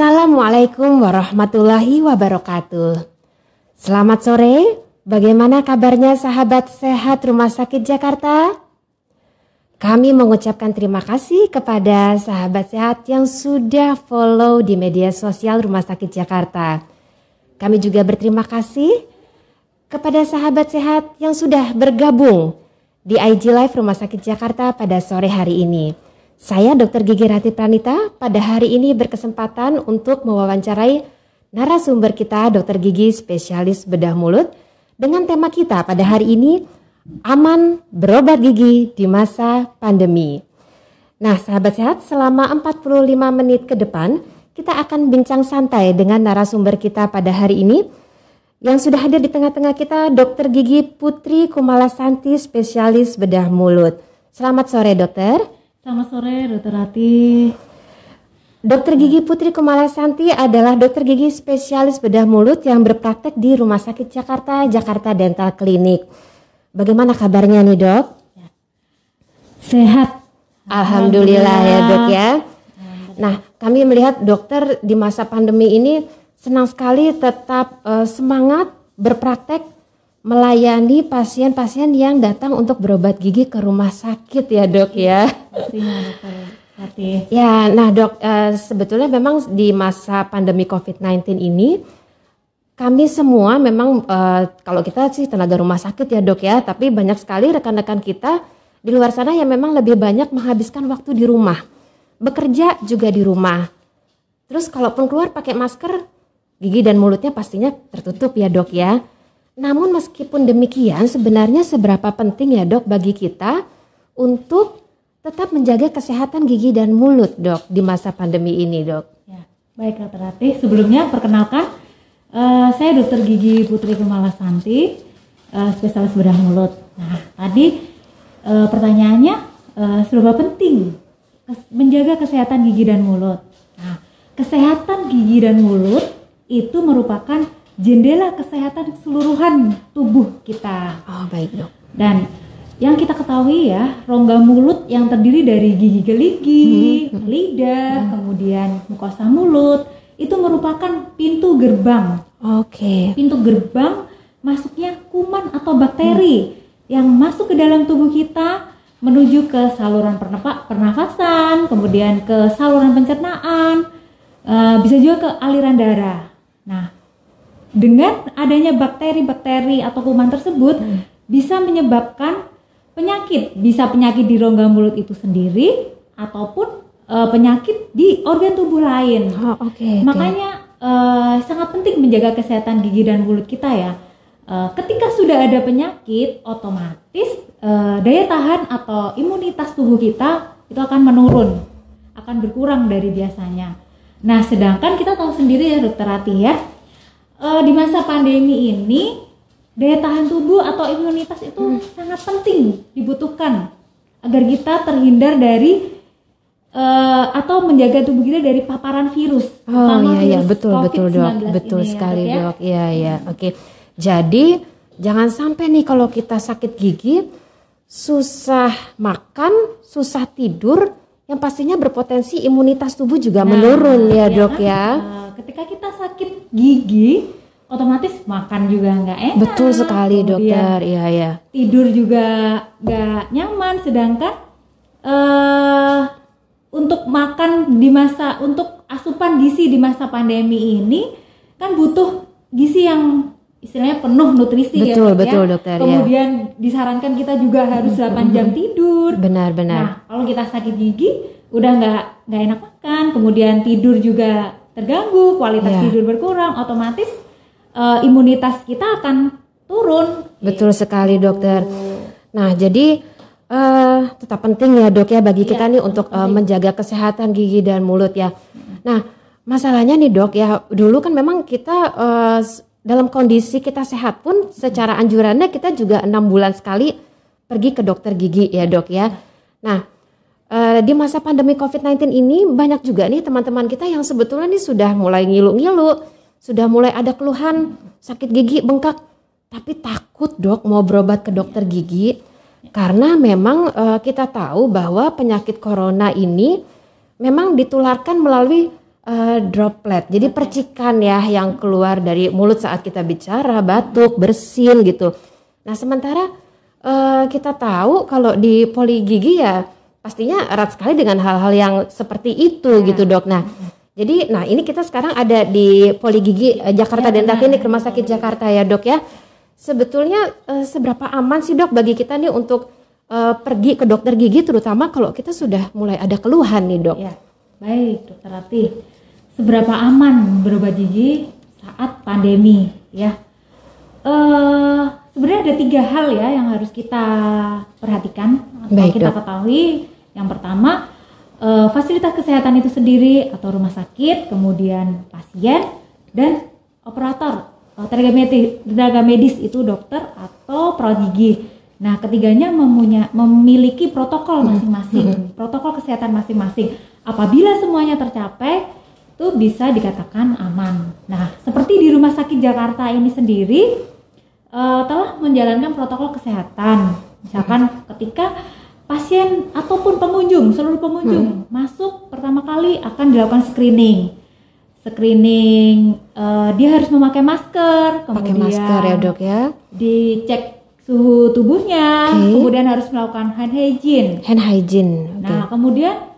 Assalamualaikum warahmatullahi wabarakatuh. Selamat sore, bagaimana kabarnya sahabat sehat Rumah Sakit Jakarta? Kami mengucapkan terima kasih kepada sahabat sehat yang sudah follow di media sosial Rumah Sakit Jakarta. Kami juga berterima kasih kepada sahabat sehat yang sudah bergabung di IG Live Rumah Sakit Jakarta pada sore hari ini. Saya Dr. Gigi Rati Pranita pada hari ini berkesempatan untuk mewawancarai narasumber kita Dr. Gigi spesialis bedah mulut dengan tema kita pada hari ini aman berobat gigi di masa pandemi. Nah, sahabat sehat, selama 45 menit ke depan kita akan bincang santai dengan narasumber kita pada hari ini yang sudah hadir di tengah-tengah kita Dr. Gigi Putri Kumalasanti spesialis bedah mulut. Selamat sore, Dokter. Selamat sore, Dokter Rati. Dokter Gigi Putri Kumalasanti adalah dokter gigi spesialis bedah mulut yang berpraktek di Rumah Sakit Jakarta, Jakarta Dental Clinic. Bagaimana kabarnya nih dok? Sehat. Alhamdulillah, ya dok ya. Nah kami melihat dokter di masa pandemi ini senang sekali tetap uh, semangat berpraktek melayani pasien-pasien yang datang untuk berobat gigi ke rumah sakit ya dok ya. Pastinya dokter Hati. Ya, nah dok, uh, sebetulnya memang di masa pandemi COVID-19 ini kami semua memang uh, kalau kita sih tenaga rumah sakit ya dok ya, tapi banyak sekali rekan-rekan kita di luar sana yang memang lebih banyak menghabiskan waktu di rumah, bekerja juga di rumah. Terus kalaupun keluar pakai masker, gigi dan mulutnya pastinya tertutup ya dok ya. Namun meskipun demikian sebenarnya seberapa penting ya dok bagi kita untuk tetap menjaga kesehatan gigi dan mulut dok di masa pandemi ini dok. Ya, baik dokter sebelumnya perkenalkan Uh, saya Dokter Gigi Putri Kemalasanti, uh, spesialis bedah mulut. Nah, tadi uh, pertanyaannya uh, seberapa penting menjaga kesehatan gigi dan mulut. Nah, kesehatan gigi dan mulut itu merupakan jendela kesehatan keseluruhan tubuh kita. Oh, baik dok. Dan yang kita ketahui ya, rongga mulut yang terdiri dari gigi geligi, hmm. lidah, hmm. kemudian mukosa mulut itu merupakan pintu gerbang. Oke. Okay. Pintu gerbang masuknya kuman atau bakteri hmm. yang masuk ke dalam tubuh kita menuju ke saluran pernafasan, kemudian ke saluran pencernaan, uh, bisa juga ke aliran darah. Nah, dengan adanya bakteri-bakteri atau kuman tersebut hmm. bisa menyebabkan penyakit, bisa penyakit di rongga mulut itu sendiri ataupun uh, penyakit di organ tubuh lain. Oh, oke. Okay, Makanya uh, sangat penting menjaga kesehatan gigi dan mulut kita ya. Uh, ketika sudah ada penyakit, otomatis uh, daya tahan atau imunitas tubuh kita itu akan menurun, akan berkurang dari biasanya. Nah, sedangkan kita tahu sendiri ya dokter Rati ya, uh, di masa pandemi ini daya tahan tubuh atau imunitas itu hmm. sangat penting dibutuhkan agar kita terhindar dari uh, atau menjaga tubuh kita dari paparan virus. Oh iya iya betul betul dok, betul ini, sekali ya, dok. Iya iya oke. Okay. Jadi jangan sampai nih kalau kita sakit gigi susah makan, susah tidur, yang pastinya berpotensi imunitas tubuh juga nah, menurun ya, ya dok kan? ya. Uh, ketika kita sakit gigi, otomatis makan juga nggak enak. Betul sekali dokter, iya iya. Tidur juga nggak nyaman, sedangkan uh, untuk makan di masa untuk asupan gizi di masa pandemi ini kan butuh gizi yang istilahnya penuh nutrisi betul, ya betul ya. dokter kemudian ya. disarankan kita juga harus 8 jam tidur benar benar nah kalau kita sakit gigi udah nggak nggak enak makan kemudian tidur juga terganggu kualitas ya. tidur berkurang otomatis uh, imunitas kita akan turun betul gitu. sekali dokter nah jadi uh, tetap penting ya dok ya bagi kita ya, nih untuk uh, menjaga kesehatan gigi dan mulut ya. Nah masalahnya nih dok ya dulu kan memang kita uh, dalam kondisi kita sehat pun secara anjurannya kita juga enam bulan sekali pergi ke dokter gigi ya dok ya. Nah uh, di masa pandemi COVID-19 ini banyak juga nih teman-teman kita yang sebetulnya nih sudah mulai ngilu-ngilu, sudah mulai ada keluhan sakit gigi bengkak, tapi takut dok mau berobat ke dokter gigi karena memang uh, kita tahu bahwa penyakit corona ini memang ditularkan melalui eh, droplet. Jadi percikan ya yang keluar dari mulut saat kita bicara, batuk, bersin gitu. Nah, sementara eh, kita tahu kalau di poli gigi ya pastinya erat sekali dengan hal-hal yang seperti itu gitu, Dok. Nah, jadi nah ini kita sekarang ada di Poli Gigi eh, Jakarta Dental Clinic Rumah Sakit Jakarta ya, Dok ya. Sebetulnya eh, seberapa aman sih, Dok, bagi kita nih untuk eh, pergi ke dokter gigi terutama kalau kita sudah mulai ada keluhan nih, Dok. Ya, baik dokter Rati. Seberapa aman berobat gigi saat pandemi ya? Eh sebenarnya ada tiga hal ya yang harus kita perhatikan atau Baik, kita Dok. ketahui. Yang pertama eh, fasilitas kesehatan itu sendiri atau rumah sakit, kemudian pasien dan operator eh, tenaga medis, tenaga medis itu dokter atau perawat gigi. Nah, ketiganya memunya, memiliki protokol masing-masing, protokol kesehatan masing-masing. Apabila semuanya tercapai, itu bisa dikatakan aman. Nah, seperti di Rumah Sakit Jakarta ini sendiri eh, telah menjalankan protokol kesehatan. Misalkan ketika pasien ataupun pengunjung, seluruh pengunjung masuk pertama kali akan dilakukan screening. Screening, eh, dia harus memakai masker, Pakai kemudian masker ya, Dok ya. dicek suhu tubuhnya, Oke. kemudian harus melakukan hand hygiene. Hand hygiene. Oke. Nah, kemudian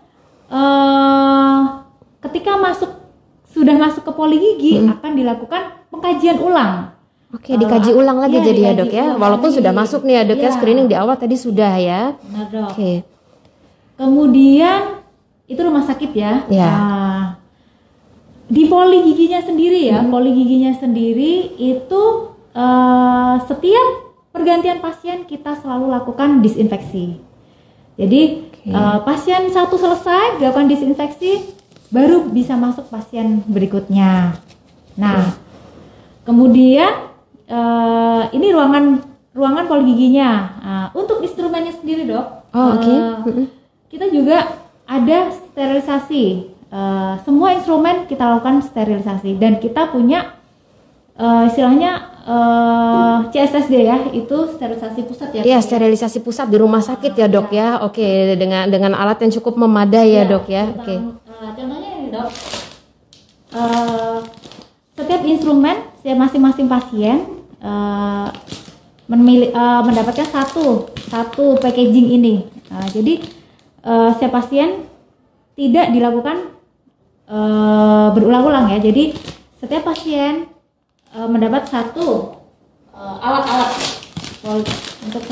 eh ketika masuk sudah masuk ke poli gigi akan dilakukan pengkajian ulang. Oke, dikaji Eh, ulang lagi iya, jadi ya, Dok ya. Walaupun lagi. sudah masuk nih ya, Dok ya. Iya. Screening di awal tadi sudah ya. Nah, Dok. Oke. Kemudian itu rumah sakit ya. Iya. Nah, di poli giginya sendiri ya, poli giginya sendiri itu eh, setiap pergantian pasien kita selalu lakukan disinfeksi. Jadi eh, pasien satu selesai dilakukan disinfeksi, baru bisa masuk pasien berikutnya. Nah, kemudian eh, ini ruangan ruangan poli giginya. Nah, untuk instrumennya sendiri dok. Oh, oke. eh, Mm-mm. kita juga ada sterilisasi. Eh, semua instrumen kita lakukan sterilisasi dan kita punya eh, istilahnya eh, CSSD ya, itu sterilisasi pusat ya. Iya, sterilisasi pusat di rumah sakit ya, Dok ya. Oke, dengan dengan alat yang cukup memadai ya, Iya, Dok ya. Oke. Eh, contohnya ini dok, Eh, setiap instrumen setiap masing-masing pasien eh, memili- eh, mendapatkan satu satu packaging ini. Nah, jadi eh, setiap pasien tidak dilakukan eh, berulang-ulang ya. Jadi setiap pasien eh, mendapat satu alat-alat untuk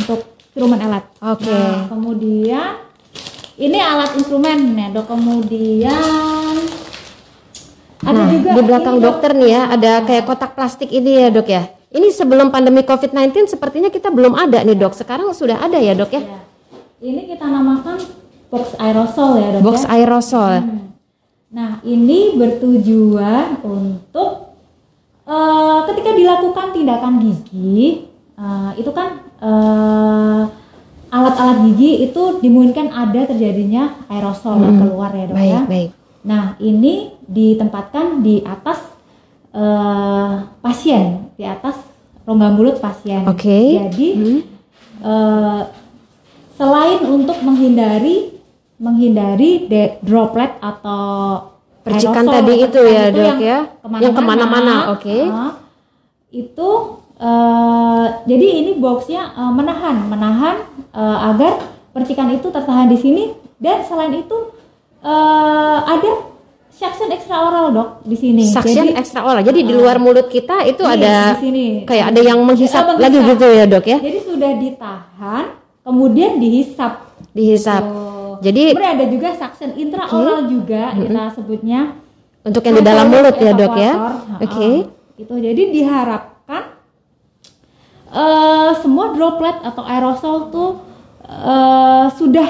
untuk instrumen alat. Oke. Nah, kemudian ini alat instrumen ya dok. Kemudian ada Nah, juga di belakang ini, Dok. dokter nih ya, ada kayak kotak plastik ini ya, Dok ya. Ini sebelum pandemi COVID-19 sepertinya kita belum ada nih, Dok. Sekarang sudah ada ya, Dok ya. Ya. Ini kita namakan box aerosol ya dok. Box ya. aerosol. Hmm. Nah ini bertujuan untuk eh, ketika dilakukan tindakan gigi eh, itu kan eh, alat-alat gigi itu dimungkinkan ada terjadinya aerosol yang keluar ya dok Hmm. Baik, ya. baik. Nah ini ditempatkan di atas eh, pasien, di atas rongga mulut pasien. Oke. Jadi Hmm. eh, selain untuk menghindari menghindari droplet atau Percikan aerosol, tadi itu ya, Dok, ya. Yang ke mana-mana, oke. eh, itu eh, jadi ini boxnya eh, menahan menahan eh, agar percikan itu tertahan di sini dan selain itu eh, ada suction extraoral dok di sini. Suction Jadi- extra oral. Jadi di luar mulut kita itu Iya, ada di sini. kayak ada yang menghisap Oh, lagi gitu ya, Dok ya. Jadi sudah ditahan, kemudian dihisap. Dihisap. Oh. Jadi Kemudian ada juga suction intraoral juga kita sebutnya. untuk yang di dalam mulut ya, Dok ya. Oke. Ha-ha. Itu jadi diharapkan eh, semua droplet atau aerosol tuh eh, sudah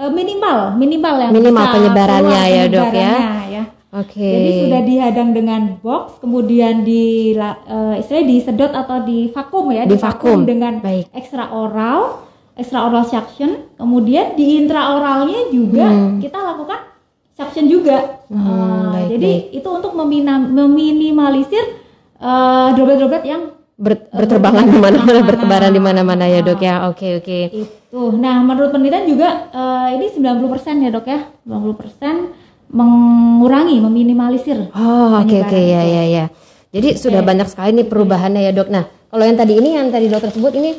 eh, minimal, minimal yang Minimal bisa penyebarannya keluar ya, Dok, ya. ya. Oke. Jadi sudah dihadang dengan box, kemudian di uh, istilahnya disedot atau di vakum ya, Divakum. dengan Baik. extra oral, extra oral suction. Kemudian di intraoralnya juga kita lakukan suction juga. Hmm, Uh, baik, jadi itu untuk meminimalisir uh, droplet-droplet yang Ber- berterbangan di mana-mana, bertebaran di mana-mana ya, Dok ya. Oke, oke. itu. Nah, menurut penelitian juga uh, ini 90% ya, Dok ya. 90% mengurangi, meminimalisir. Oh, oke oke penyebaran ya ya ya. Jadi sudah banyak sekali nih perubahannya ya, Dok. Nah, kalau yang tadi ini yang tadi dokter sebut ini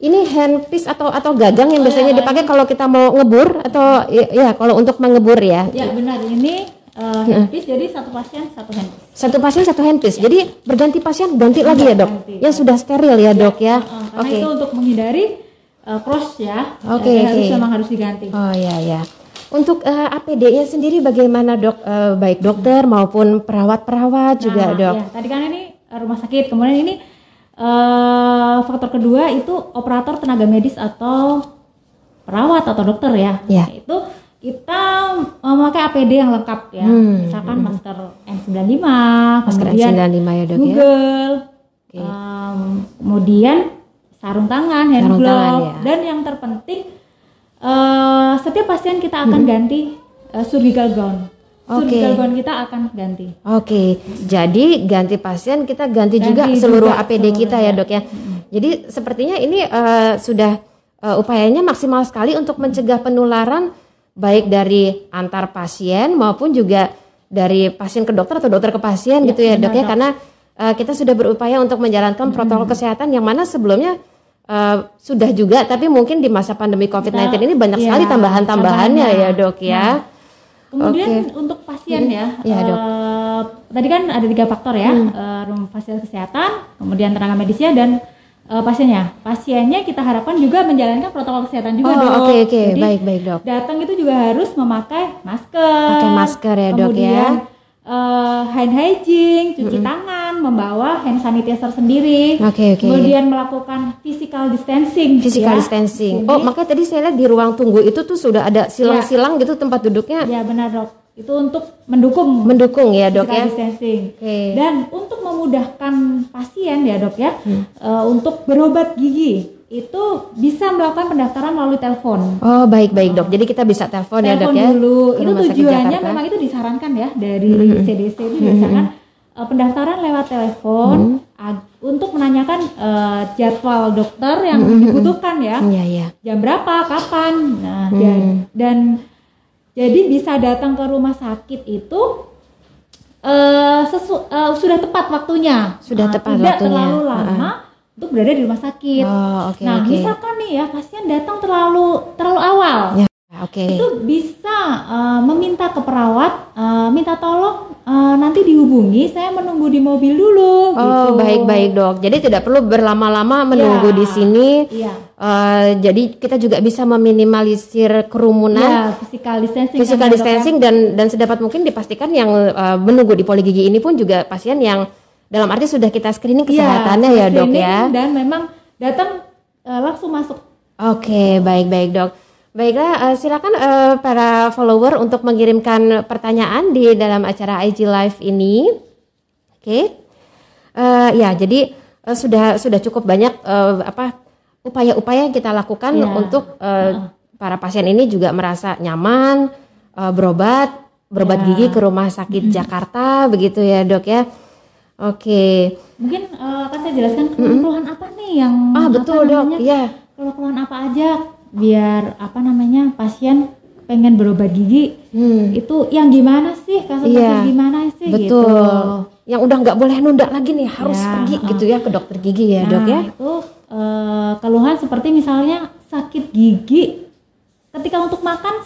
ini handpiece atau atau gagang yang biasanya dipakai kalau kita mau ngebur atau ya, ya, kalau untuk mengebur ya. Ya benar ini uh, handpiece jadi satu pasien satu handpiece. Satu pasien satu handpiece. Jadi berganti pasien ganti lagi ya, Dok. ganti. Yang sudah steril ya, Dok ya. Uh, karena Oke. itu untuk menghindari uh, cross ya. Oke, harus oke. memang harus diganti. Oh ya ya. Untuk eh, APD-nya sendiri bagaimana dok? Eh, baik dokter maupun perawat-perawat juga Nah, dok. ya, tadi kan ini uh, rumah sakit, kemudian ini uh, faktor kedua itu operator tenaga medis atau perawat atau dokter ya. Ya. Itu kita memakai APD yang lengkap ya. Hmm, Misalkan masker N95, Masker kemudian N95 ya dok ya. Google, Oke. um, kemudian sarung tangan, hand Sarung glove, tangan, ya. dan yang terpenting eh, setiap pasien kita akan ganti eh, surgical gown. Oke. Surgical gown kita akan ganti. Oke, jadi ganti pasien kita ganti, Ganti juga juga seluruh APD seluruhnya. kita ya dok ya. Jadi sepertinya ini eh, sudah eh, upayanya maksimal sekali untuk mencegah penularan baik dari antar pasien maupun juga dari pasien ke dokter atau dokter ke pasien gitu ya dok ya karena eh, kita sudah berupaya untuk menjalankan protokol kesehatan yang mana sebelumnya eh, sudah juga tapi mungkin di masa pandemi COVID-19 ini banyak Iya, sekali tambahan-tambahannya tambahannya. ya dok ya. Kemudian untuk pasien ya, dok. Hmm. eh, tadi kan ada tiga faktor ya, eh, rumah fasilitas kesehatan, kemudian tenaga medisnya dan eh, pasiennya. Pasiennya kita harapkan juga menjalankan protokol kesehatan juga Oh, dok. oke, oke. Jadi, Baik, baik, dok. Datang itu juga harus memakai masker. Pakai masker ya, dok, ya. Kemudian eh, hand hygiene, cuci tangan, membawa hand sanitizer sendiri. Oke, oke. Kemudian melakukan physical distancing. Physical ya. distancing. Jadi- Oh, makanya tadi saya lihat di ruang tunggu itu tuh sudah ada silang-silang gitu tempat duduknya Ya benar dok. Itu untuk mendukung mendukung ya, Dok ya. distancing. Oke. Dan untuk memudahkan pasien ya dok ya, Hmm. eh, untuk berobat gigi itu bisa melakukan pendaftaran melalui telepon. Oh, baik-baik, Dok. Jadi kita bisa telepon ya, Dok ya. dulu. Itu tujuannya Jakarta. Hmm. memang itu disarankan ya dari CDC itu disarankan eh, pendaftaran lewat telepon Hmm. ag- untuk menanyakan eh, jadwal dokter yang Hmm, dibutuhkan ya. Iya, iya. jam berapa, kapan. Nah, Hmm. dan, dan jadi bisa datang ke rumah sakit itu eh sesu- eh, sudah tepat waktunya. Sudah Nah, tepat tidak waktunya. terlalu lama untuk berada di rumah sakit. Oh, oke, nah, oke. misalkan nih ya pasien datang terlalu terlalu awal, Ya, oke. itu bisa eh, meminta ke perawat, eh, minta tolong eh, nanti dihubungi, saya menunggu di mobil dulu. Oh, gitu. baik-baik, Dok. Jadi tidak perlu berlama-lama menunggu Ya. di sini. Iya. Eh, jadi kita juga bisa meminimalisir kerumunan. Ya, physical distancing. kan physical ya, dok ya. distancing dan dan sedapat mungkin dipastikan yang eh, menunggu di poli gigi ini pun juga pasien yang dalam arti sudah kita screening kesehatannya ya, Dok screening ya. Dan memang datang eh, langsung masuk. Oke, baik-baik dok. Baiklah, eh, silakan eh, para follower untuk mengirimkan pertanyaan di dalam acara IG Live ini. Oke, Eh, ya jadi eh, sudah sudah cukup banyak eh, apa upaya-upaya yang kita lakukan Iya. untuk eh, para pasien ini juga merasa nyaman eh, berobat berobat Ya. gigi ke rumah sakit Jakarta begitu ya dok ya. Oke, Mungkin eh, akan saya jelaskan keluhan apa nih yang ah betul dok, ya. Keluhan apa aja biar apa namanya pasien pengen berobat gigi Hmm. itu yang gimana sih kasus Iya, gimana sih Betul. gitu. Yang udah nggak boleh nunda lagi nih, harus Ya, pergi uh. gitu ya ke dokter gigi ya, Dok ya. Nah, itu eh, keluhan seperti misalnya sakit gigi ketika untuk makan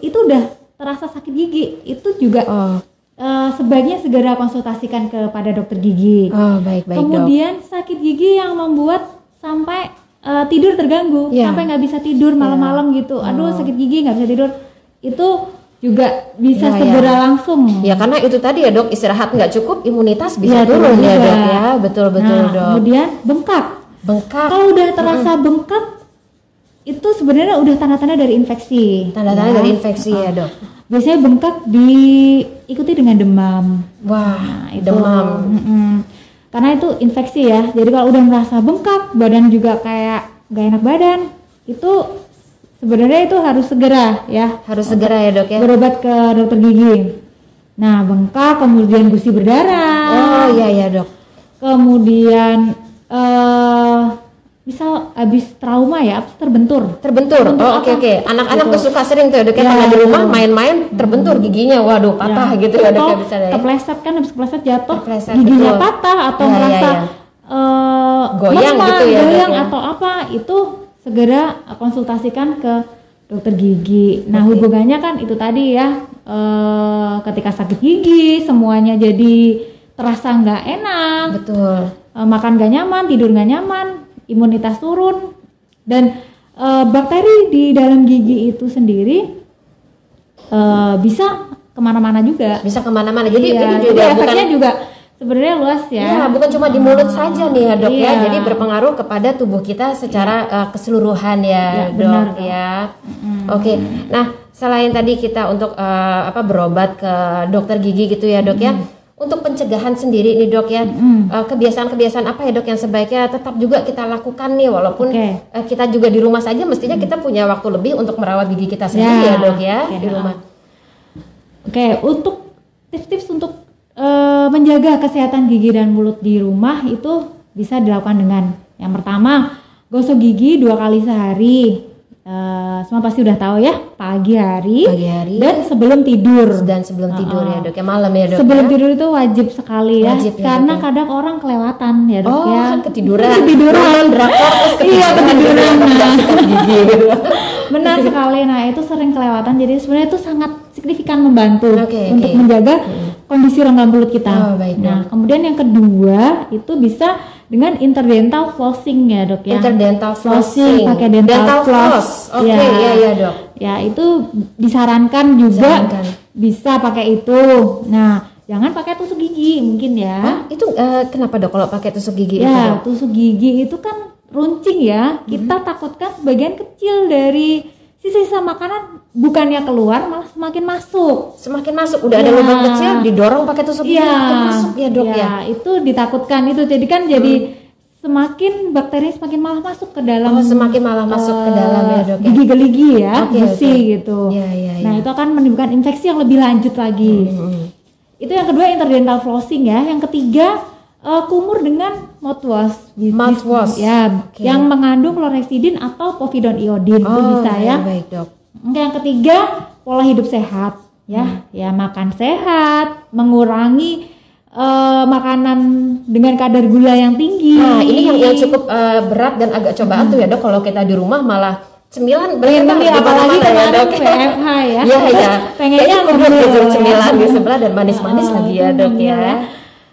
itu udah terasa sakit gigi itu juga Oh, eh, sebaiknya segera konsultasikan kepada dokter gigi. oh baik-baik, Dok. Kemudian sakit gigi yang membuat sampai eh, tidur terganggu, Iya. sampai nggak bisa tidur malam-malam gitu. Aduh sakit gigi nggak bisa tidur. Itu juga bisa Iya, segera langsung. Ya karena itu tadi ya, Dok, istirahat nggak cukup, imunitas bisa Iya, turun ya. Dok ya. Betul-betul, Nah, Dok. kemudian bengkak. Bengkak. Kalau udah terasa bengkak itu sebenarnya udah tanda-tanda dari infeksi. Tanda-tanda Ya. dari infeksi ya, Dok. Biasanya bengkak diikuti dengan demam. Wah, Nah, itu demam. mm-mm. Karena itu infeksi ya. Jadi kalau udah merasa bengkak, badan juga kayak gak enak badan, itu sebenarnya itu harus segera ya Harus segera ya, Dok ya. berobat ke dokter gigi. Nah, bengkak, kemudian gusi berdarah, Oh, iya ya, Dok. kemudian eh misal habis trauma ya terbentur Terbentur. Terbentur Oh, oke oke. Anak-anak Gitu. tuh suka sering tuh dok ya Ya, di rumah betul. main-main terbentur giginya. Waduh, patah Ya. gitu ya atau ya bisa ya. kepleset kan habis kepleset jatuh Kepleset, giginya betul. patah atau Ya, ya, merasa ya. eh, Goyang lemah, gitu ya, goyang ya. atau apa itu segera konsultasikan ke dokter gigi. Nah Oke. hubungannya kan itu tadi ya eh, ketika sakit gigi semuanya jadi terasa nggak enak, Betul. eh, makan gak nyaman, tidur gak nyaman, imunitas turun, dan eh, bakteri di dalam gigi itu sendiri eh, bisa ke mana-mana juga. Bisa ke mana-mana. Jadi Iya, ini jadi juga bukan efeknya juga sebenarnya luas ya. Ya, bukan cuma di mulut saja nih ya dok ya, Iya. jadi berpengaruh kepada tubuh kita secara uh, keseluruhan ya, Ya, dok benar, ya. Oke, nah selain tadi kita untuk uh, apa berobat ke dokter gigi gitu ya dok ya, untuk pencegahan sendiri nih dok ya, uh, kebiasaan-kebiasaan apa ya dok yang sebaiknya tetap juga kita lakukan nih, walaupun Oke. uh, kita juga di rumah saja, mestinya kita punya waktu lebih untuk merawat gigi kita sendiri ya, Ya, dok ya oke, di rumah. Oke, untuk tips-tips untuk eh, menjaga kesehatan gigi dan mulut di rumah itu bisa dilakukan dengan yang pertama gosok gigi dua kali sehari. Eh, semua pasti udah tahu ya pagi hari, Pagi hari. dan sebelum tidur. Dan sebelum tidur ya dok ya, malam ya dok. sebelum ya. tidur itu wajib sekali ya, Wajib ya, karena ya. kadang orang kelewatan ya dok Oh, ya. kan ketiduran. Ketiduran. Drakor terus Iya, ketiduran. Benar sekali. Nah, itu sering kelewatan. Jadi sebenarnya itu sangat signifikan membantu Oke, untuk menjaga kondisi rongga mulut kita. Oh, baik, nah, kemudian yang kedua itu bisa dengan interdental flossing ya, Dok ya. Interdental flossing. pakai dental, Dental floss. floss. Oke, iya, iya, Dok. Ya, itu disarankan juga Disarankan. bisa pakai itu. Nah, jangan pakai tusuk gigi mungkin ya. Hah? Itu eh, kenapa dok kalau pakai tusuk gigi itu Ya, dok? tusuk gigi itu kan runcing ya. Kita takutkan sebagian kecil dari sisa-sisa makanan bukannya keluar malah semakin masuk. Semakin masuk, udah ada Ya. lubang kecil, didorong pakai tusuk Iya, makin masuk ya dok ya. itu ditakutkan itu. Jadi kan jadi semakin bakteri semakin malah masuk ke dalam Oh, semakin malah masuk ke eh, dalam ya dok ya. gigi geligi ya, Oke, besi oke. gitu. Iya, iya, Nah, iya. itu akan menimbulkan infeksi yang lebih lanjut lagi. Hmm. Itu yang kedua interdental flossing ya. Yang ketiga eh, kumur dengan mouthwash. Mouthwash. Ya, Oke. yang mengandung chlorhexidin atau povidone iodin itu Oh, bisa ya. baik, dok. Oke, yang ketiga pola hidup sehat ya. Ya makan sehat, mengurangi eh, makanan dengan kadar gula yang tinggi. Nah ini yang, yang cukup eh, berat dan agak cobaan tuh ya dok. Kalau kita di rumah malah cemilan berkembang ngemil, di apalagi mana-mana ya kemarin dok. WFH ya. Iya iya. Pengennya ya. cemilan di sebelah dan manis-manis Oh, lagi ya dok iya ya.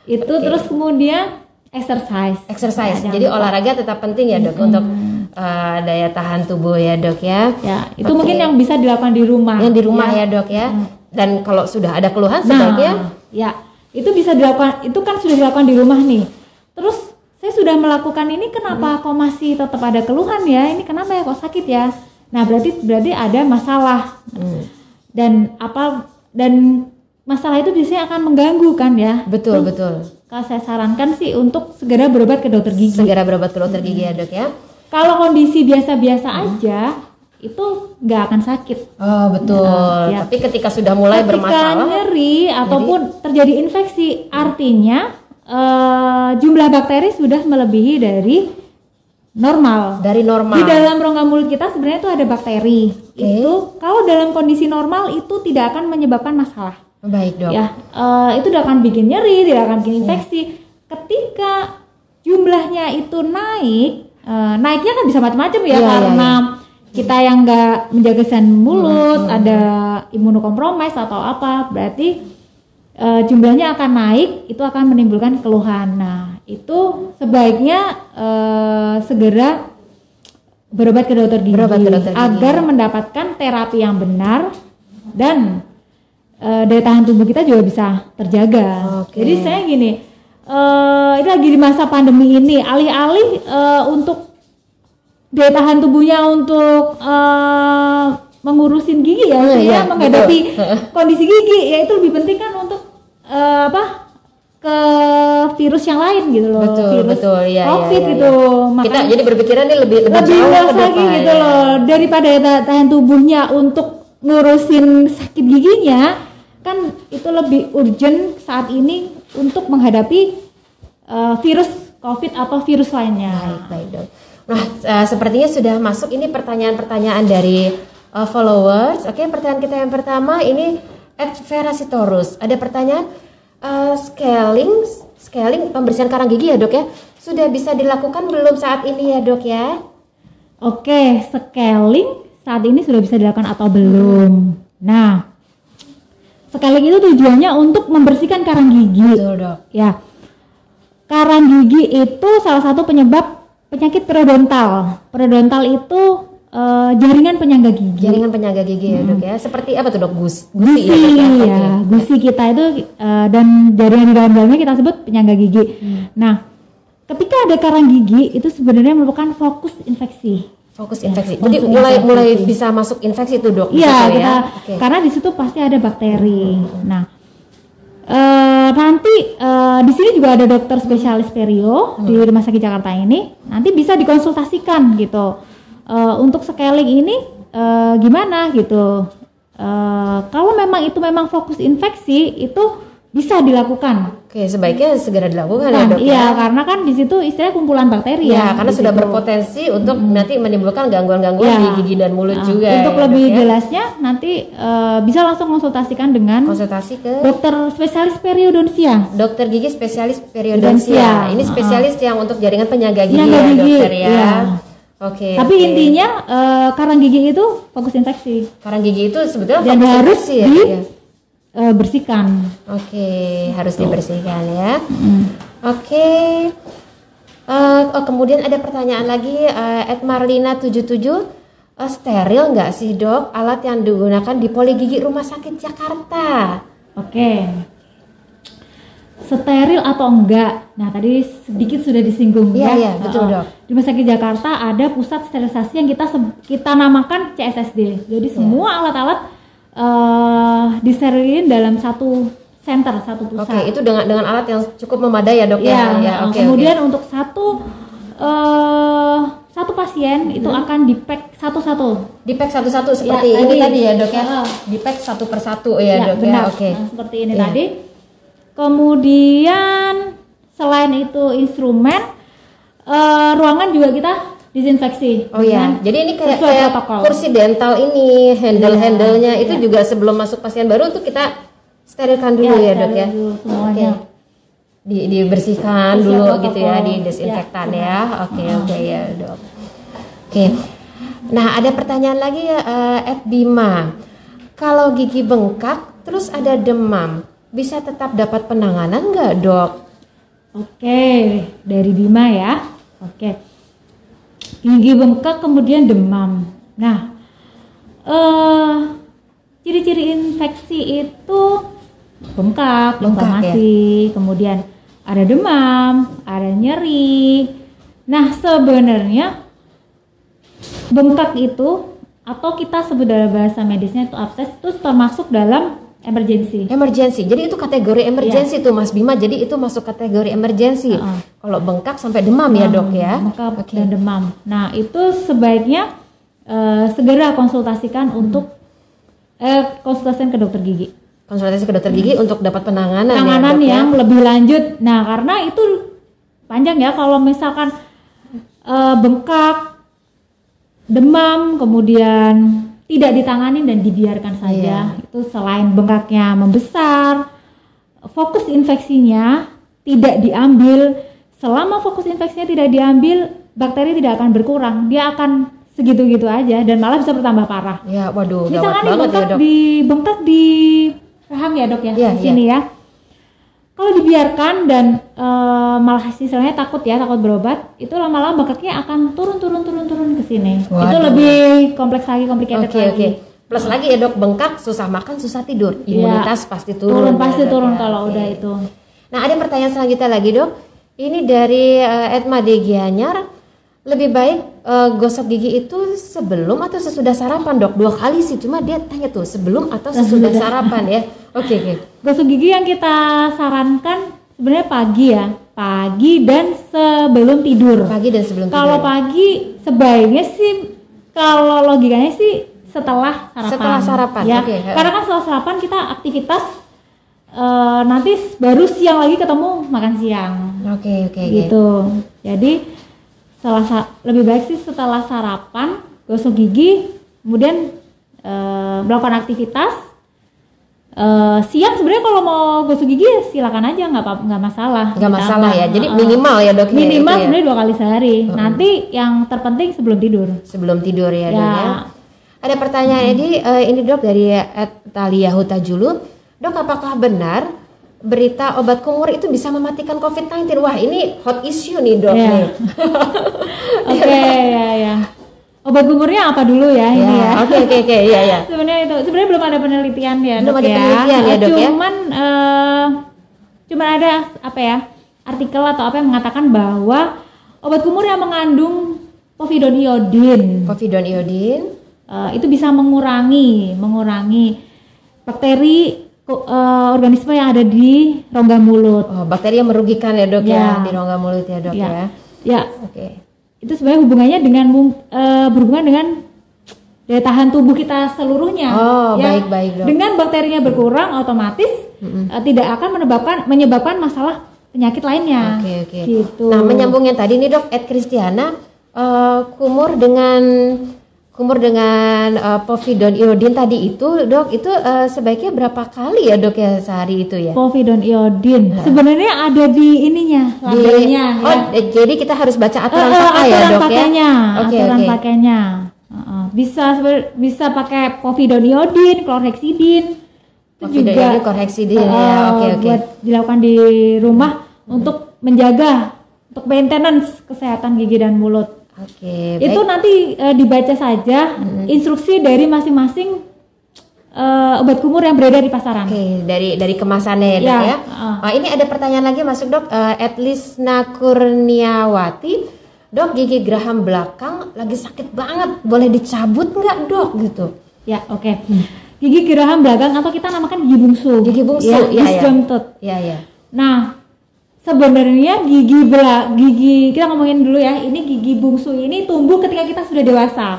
Itu terus kemudian exercise. Exercise. Ya, Jadi olahraga tetap penting ya dok untuk eh, daya tahan tubuh ya dok ya. Ya, itu Oke. mungkin yang bisa dilakukan di rumah. Yang di rumah ya dok ya. Dan kalau sudah ada keluhan sebaiknya Nah, ya, itu bisa dilakukan. Itu kan sudah dilakukan di rumah nih. Terus saya sudah melakukan ini, kenapa kok masih tetap ada keluhan ya? Ini kenapa ya kok sakit ya? Nah, berarti berarti ada masalah. Hmm. Dan apa dan masalah itu biasanya akan mengganggu kan ya? betul betul. Kalau saya sarankan sih untuk segera berobat ke dokter gigi. Segera berobat ke dokter gigi ya dok ya. Kalau kondisi biasa-biasa aja, itu nggak akan sakit. Oh betul. ya. Tapi ketika sudah mulai Ketika bermasalah, nyeri ataupun terjadi infeksi, artinya eh, jumlah bakteri sudah melebihi dari normal. dari normal. Di dalam rongga mulut kita sebenarnya itu ada bakteri. Itu kalau dalam kondisi normal itu tidak akan menyebabkan masalah. Baik dok. Ya, eh, itu tidak akan bikin nyeri, tidak akan Iya. bikin infeksi. Ketika jumlahnya itu naik, eh, naiknya kan bisa macam-macam ya Iya, iya, karena kita yang nggak menjaga kesehatan mulut, ada imunokompromis atau apa, berarti eh, jumlahnya akan naik, itu akan menimbulkan keluhan. Nah, itu sebaiknya eh, segera berobat ke dokter gigi, Berobat ke dokter gigi. agar mendapatkan terapi yang benar dan eh, daya tahan tubuh kita juga bisa terjaga. Oke. Jadi saya gini, eh ini lagi di masa pandemi ini, alih-alih eh, untuk daya tahan tubuhnya untuk eh, mengurusin gigi ya, Hmm, maksudnya iya, menghadapi betul. kondisi gigi, ya itu lebih penting kan untuk eh, apa? ke virus yang lain gitu loh, Betul, virus betul, iya, iya, COVID iya, gitu. Kita Makanya- jadi berpikiran nih lebih lebih, lebih jauh ke lagi depan, gitu ya. loh daripada tahan tubuhnya untuk ngurusin sakit giginya kan itu lebih urgent saat ini untuk menghadapi uh, virus COVID atau virus lainnya. Baik, baik dok. Nah, uh, sepertinya sudah masuk ini pertanyaan-pertanyaan dari uh, followers. Oke, pertanyaan kita yang pertama ini at Vera Sitorus. Ada pertanyaan uh, scaling scaling pembersihan karang gigi ya, Dok ya. Sudah bisa dilakukan belum saat ini ya, Dok ya? Oke, scaling saat ini sudah bisa dilakukan atau belum? Nah, scaling itu tujuannya untuk membersihkan karang gigi. Betul, Dok. Ya. Karang gigi itu salah satu penyebab penyakit periodontal. Periodontal itu uh, jaringan penyangga gigi. Jaringan penyangga gigi ya dok ya. Seperti apa tuh dok? Gus, gusi, gusi ya, dok, ya. ya. gusi kita itu uh, dan jaringan di dalam-dalamnya kita sebut penyangga gigi. Hmm. Nah, ketika ada karang gigi itu sebenarnya merupakan fokus infeksi. Fokus infeksi. Jadi mulai infeksi. mulai bisa masuk infeksi itu dok. Iya, kita ya? okay. karena di situ pasti ada bakteri. Hmm. Nah, Uh, nanti uh, di sini juga ada dokter spesialis perio hmm. di Rumah Sakit Jakarta ini. Nanti bisa dikonsultasikan gitu. Uh, untuk scaling ini uh, gimana gitu. Uh, kalau memang itu memang fokus infeksi itu bisa dilakukan. Oke, sebaiknya segera dilakukan ya, kan, dok. Iya, ya? karena kan di situ istilahnya kumpulan bakteri ya. Ya, karena sudah berpotensi untuk hmm. nanti menimbulkan gangguan-gangguan ya. di gigi dan mulut nah, juga. Untuk ya, lebih ya? jelasnya nanti uh, bisa langsung konsultasikan dengan konsultasi ke dokter spesialis periodonsia. Dokter gigi spesialis periodonsia. Ini spesialis uh. yang untuk jaringan penyangga gigi penyangga ya, gigi. dokter ya. ya. Oke. Okay, Tapi okay. intinya uh, karang gigi itu fokus infeksi. Karang gigi itu sebetulnya dan harus ya. Di, ya uh, bersihkan. Oke, okay, harus dibersihkan ya. Mm. Oke. Okay. Uh, eh, oh, kemudian ada pertanyaan lagi uh, Ed Marlina 77 uh, steril nggak sih dok alat yang digunakan di poli gigi rumah sakit Jakarta? Oke. Okay. Steril atau enggak? Nah tadi sedikit sudah disinggung ya. Iya betul dok. Di Rumah Sakit Jakarta ada pusat sterilisasi yang kita kita namakan CSSD. Jadi yeah. semua alat-alat uh, disterilin dalam satu center satu pusat. Oke, okay, itu dengan dengan alat yang cukup memadai ya dok ya. ya, ya okay, kemudian okay. untuk satu uh, satu pasien itu hmm. akan di pack satu-satu. Di pack satu-satu seperti ya, ini tadi, ya dok ya. Uh, di pack satu persatu ya, ya dok benar. ya. Oke. Okay. Nah, seperti ini ya. tadi. Kemudian selain itu instrumen, uh, ruangan juga kita disinfeksi. Oh iya. Jadi ini kayak, kayak kursi dental ini handle-handlenya ya. itu ya. juga sebelum masuk pasien baru tuh kita sterilkan dulu ya, ya dok ya. semuanya. Okay. Di, dibersihkan Bersih dulu gitu ya, di desinfektan ya. ya. Oke okay, oke okay, ya dok. Oke. Okay. Nah ada pertanyaan lagi ya uh, Ed Bima. Kalau gigi bengkak terus ada demam, bisa tetap dapat penanganan nggak dok? Oke, dari Bima ya. Oke gigi bengkak kemudian demam. Nah, uh, ciri-ciri infeksi itu bengkak, bengkak inflamasi, ya? kemudian ada demam, ada nyeri. Nah, sebenarnya bengkak itu atau kita sebut dalam bahasa medisnya itu abses itu termasuk dalam emergency. Emergency. Jadi itu kategori emergency yeah. tuh Mas Bima. Jadi itu masuk kategori emergency. Uh -uh. Kalau bengkak sampai demam, ya, demam ya dok ya. Bengkak okay. dan demam. Nah itu sebaiknya uh, segera konsultasikan hmm. untuk uh, konsultasikan ke dokter gigi. Konsultasi ke dokter gigi hmm. untuk dapat penanganan. Ya, penanganan ya, yang ya? lebih lanjut. Nah karena itu panjang ya kalau misalkan uh, bengkak, demam, kemudian tidak ditangani dan dibiarkan saja. Iya. Itu selain bengkaknya membesar, fokus infeksinya tidak diambil. Selama fokus infeksinya tidak diambil, bakteri tidak akan berkurang. Dia akan segitu-gitu aja dan malah bisa bertambah parah. Ya, waduh, Misalkan nih bengkak ya, di bengkak di rahang ya dok ya, ya di sini ya. ya kalau dibiarkan dan e, malah istilahnya takut ya takut berobat itu lama-lama bengkaknya akan turun turun turun turun ke sini. Itu lebih kompleks lagi complicated okay, lagi. okay. plus lagi ya dok bengkak susah makan susah tidur. Iya. imunitas ya, pasti turun turun pasti ya, turun ya. kalau okay. udah itu. Nah ada pertanyaan selanjutnya lagi dok. Ini dari uh, Edma Degianyar lebih baik uh, gosok gigi itu sebelum atau sesudah sarapan dok? Dua kali sih cuma dia tanya tuh sebelum atau sesudah sarapan ya Oke, okay, oke. Okay. Gosok gigi yang kita sarankan sebenarnya pagi ya, pagi dan sebelum tidur. Pagi dan sebelum tidur. Kalau pagi sebaiknya sih kalau logikanya sih setelah sarapan. Setelah sarapan. Ya. Okay. Karena kan setelah sarapan kita aktivitas uh, nanti baru siang lagi ketemu makan siang. Oke, okay, oke. Okay, gitu. Okay. Jadi setelah lebih baik sih setelah sarapan gosok gigi, kemudian eh, melakukan aktivitas. Eh, siang sebenarnya kalau mau gosok gigi ya silakan aja nggak apa nggak masalah. Nggak masalah ya. Jadi minimal ya dok. ya, minimal ya? sebenarnya dua kali sehari. Nanti yang terpenting sebelum tidur. sebelum tidur ya, dok Ya. ya. Ada pertanyaan ini eh, ini dok dari Talia Huta Julu. Dok apakah benar berita obat kumur itu bisa mematikan COVID-19? Wah ini hot issue nih dok. Ya. Oke ya ya. Obat gumurnya apa dulu ya, ini ya? Ya, Oke oke oke ya ya. Sebenarnya itu sebenarnya belum ada penelitian ya Belum dok ada ya. penelitian ya, dok, ya? Cuman eh, cuman ada apa ya artikel atau apa yang mengatakan bahwa obat kumur yang mengandung povidone iodin Povidone iodin. eh, itu bisa mengurangi mengurangi bakteri eh, organisme yang ada di rongga mulut. Oh, bakteri yang merugikan ya dok ya, Ya. di rongga mulut ya dok ya. Ya, ya Oke. Itu sebenarnya hubungannya dengan eh, berhubungan dengan daya tahan tubuh kita seluruhnya. Oh, ya. baik, baik, Dok. Dengan bakterinya berkurang, otomatis eh, tidak akan menyebabkan menyebabkan masalah penyakit lainnya. Oke oke. Gitu. Nah menyambung yang tadi nih dok, Ed Kristiana eh, kumur dengan kumur dengan eh, povidone iodin tadi itu dok itu eh, sebaiknya berapa kali ya dok ya sehari itu ya? Povidone iodin. Sebenarnya ada di ininya, Di- labelnya. oh ya. eh, jadi kita harus baca aturan Eh, eh, pakai ya aturan dok ya? pakainya, Oke aturan oke. pakainya. Heeh. bisa seber- bisa pakai povidone iodin, chlorhexidin. Itu juga iodin, chlorhexidin, ya. Oke, oke. Buat dilakukan di rumah untuk menjaga untuk maintenance kesehatan gigi dan mulut. Oke. Itu baik. nanti eh, dibaca saja instruksi dari masing-masing eh, obat kumur yang beredar di pasaran. Oke, dari dari kemasannya ya dok Ya, ya. heeh. Ah, ini ada pertanyaan lagi masuk dok. Eh, At Lisna Kurniawati, dok gigi geraham belakang lagi sakit banget, boleh dicabut nggak dok gitu? Ya, oke. Gigi geraham belakang atau kita namakan gigi bungsu. Gigi bungsu, ya, iya. wisdom tooth. Ya ya. Nah, sebenarnya gigi bela gigi kita ngomongin dulu ya. Ini gigi bungsu ini tumbuh ketika kita sudah dewasa.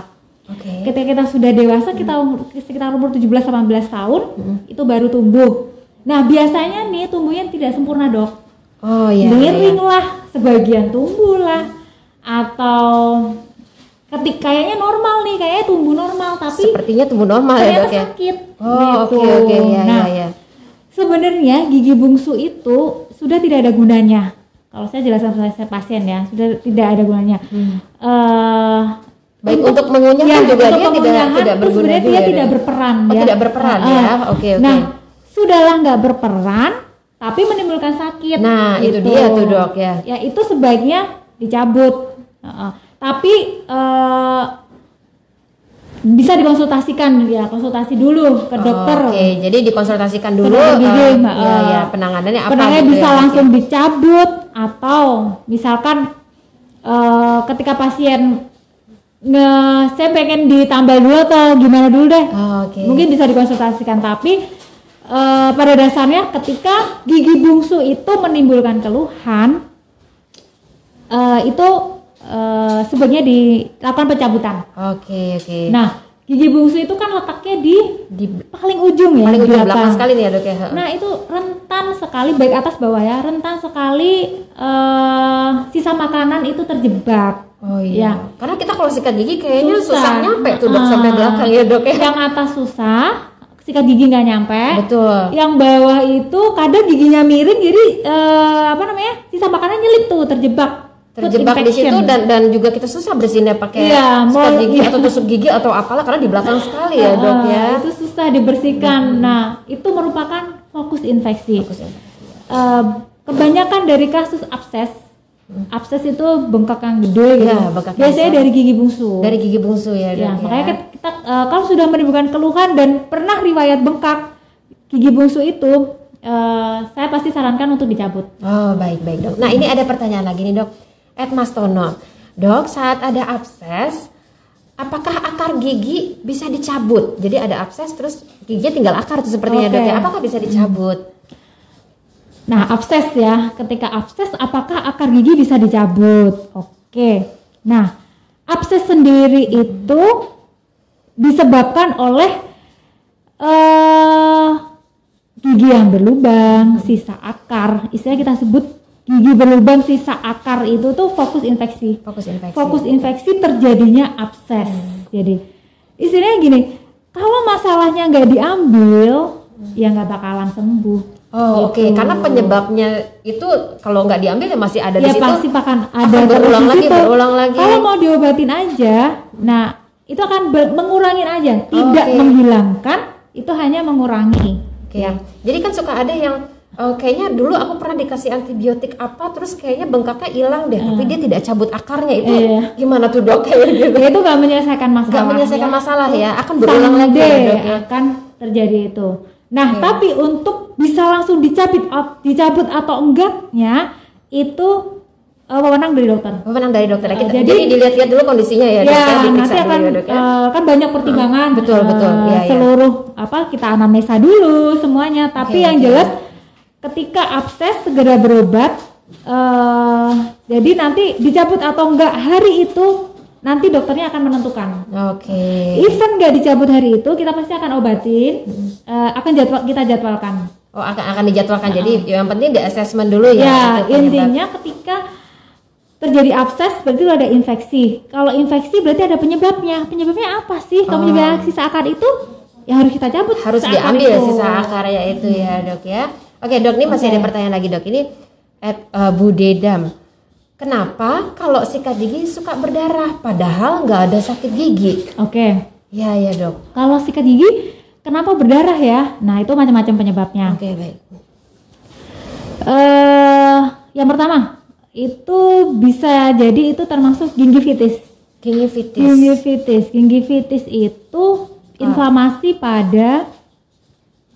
Oke. Ketika kita sudah dewasa, kita umur, sekitar umur 17-18 tahun, itu baru tumbuh. Nah, biasanya nih tumbuhnya tidak sempurna, Dok. Oh iya. Miring lah, sebagian tumbuh lah atau ketika kayaknya normal nih, kayaknya tumbuh normal tapi Sepertinya tumbuh normal ya dok ya. sakit. Oh gitu. oke oke ya nah, ya ya. sebenarnya gigi bungsu itu sudah tidak ada gunanya. Kalau saya jelaskan saya pasien ya, sudah tidak ada gunanya. Eh, Baik untuk mengunyah ya, juga untuk dia tidak tidak berguna sebenarnya juga dia ya, tidak berperan Oh, ya. tidak berperan Ah, ya. Oke oke. Nah, sudahlah nggak berperan, tapi menimbulkan sakit. Nah, itu dia tuh, Dok, ya. Ya itu sebaiknya dicabut. Heeh. Tapi eh, bisa dikonsultasikan ya, konsultasi dulu ke dokter. Oh, Oke, jadi dikonsultasikan dulu. Mbak. ya, ya, penanganannya apa? Penanganannya gitu bisa ya, langsung dicabut atau misalkan eh, ketika pasien nge saya pengen ditambal dulu atau gimana dulu deh. Oh, Oke. Mungkin bisa dikonsultasikan tapi eh, pada dasarnya ketika gigi bungsu itu menimbulkan keluhan eh, itu eh, sebaiknya dilakukan pencabutan. Oke oke. Nah, gigi bungsu itu kan letaknya di di paling ujung ya, paling di ujung belakang sekali nih ya dok ya. Nah itu rentan sekali baik atas bawah ya rentan sekali eh sisa makanan itu terjebak. Oh iya. Ya. Karena kita kalau sikat gigi kayaknya susah, Susah. nyampe tuh dok Ah. sampai belakang ya dok ya. Yang atas susah, sikat gigi nggak nyampe. Betul. Yang bawah itu kadang giginya miring jadi eh, apa namanya sisa makanan nyelip tuh terjebak. Terjebak di situ infection. dan dan juga kita susah bersihinnya pakai Iya, sikat gigi iya. atau tusuk gigi atau apalah karena di belakang sekali ya dok Ah, ya. Itu susah dibersihkan. Nah itu merupakan fokus infeksi. Fokus ya. Eh, kebanyakan dari kasus abses, abses itu bengkak yang gede gitu. Iya, bengkak Biasanya dari gigi bungsu. Dari gigi bungsu ya dok ya, ya. makanya kita, kita, eh, kalau sudah menimbulkan keluhan dan pernah riwayat bengkak gigi bungsu itu, eh, saya pasti sarankan untuk dicabut. Oh baik baik dok. Nah ini ada pertanyaan lagi nih dok. Ed Mas Tono, dok saat ada abses, apakah akar gigi bisa dicabut? Jadi ada abses terus giginya tinggal akar tuh sepertinya Oke. dok ya. Apakah bisa dicabut? Nah, abses ya, ketika abses apakah akar gigi bisa dicabut? Oke. Nah, abses sendiri itu disebabkan oleh eh gigi yang berlubang, sisa akar, istilah kita sebut gigi berlubang sisa akar itu tuh fokus infeksi. Fokus infeksi. Fokus infeksi terjadinya abses. Jadi istilahnya gini, kalau masalahnya nggak diambil, ya nggak bakalan sembuh. Oh oke, Gitu. karena penyebabnya itu kalau nggak diambil ya masih ada di ya situ. pasti akan ada akan berulang di lagi, situ. berulang lagi. Kalau mau diobatin aja, nah itu akan mengurangin aja, tidak Oke. menghilangkan, itu hanya mengurangi. Oke ya. Jadi kan suka ada yang eh, kayaknya dulu aku pernah dikasih antibiotik apa, terus kayaknya bengkaknya hilang deh, tapi dia tidak cabut akarnya itu. Iya. Gimana tuh dok? Kayak gitu. Ya, itu nggak menyelesaikan masalah. Nggak menyelesaikan ya. masalah ya, akan berulang lagi ya, dok ya. akan terjadi itu. Nah, tapi untuk bisa langsung dicabut dicabut atau enggaknya itu eh, wewenang dari dokter. Pemenang dari dokter Eh, kita. jadi- jadi, dilihat-lihat dulu kondisinya ya, Ya, ya, diperiksa nanti dulu akan ya, dok ya. eh, kan banyak pertimbangan. Betul, eh, betul. Iya, iya. seluruh apa kita anamnesa dulu semuanya. Tapi Oke, yang oke. jelas ketika abses segera berobat. eh jadi nanti dicabut atau enggak hari itu nanti dokternya akan menentukan. Oke. Even nggak dicabut hari itu, kita pasti akan obatin, eh, akan jadwal kita jadwalkan. Oh akan akan dijadwalkan. Jadi yang penting di assessment dulu ya. Ya, intinya ketika terjadi abses berarti ada infeksi. Kalau infeksi berarti ada penyebabnya. Penyebabnya apa sih? Kalau Oh. penyebab sisa akar itu ya harus kita cabut. harus diambil itu. sisa akarnya itu ya dok ya. Oke dok, ini masih ada pertanyaan lagi dok. Ini at uh, Bu Dedam. Kenapa kalau sikat gigi suka berdarah padahal nggak ada sakit gigi? Oke. Ya ya dok. Kalau sikat gigi kenapa berdarah ya? Nah, itu macam-macam penyebabnya. Oke baik. Eh, yang pertama, itu bisa jadi itu termasuk gingivitis. Gingivitis. Gingivitis, gingivitis itu inflamasi pada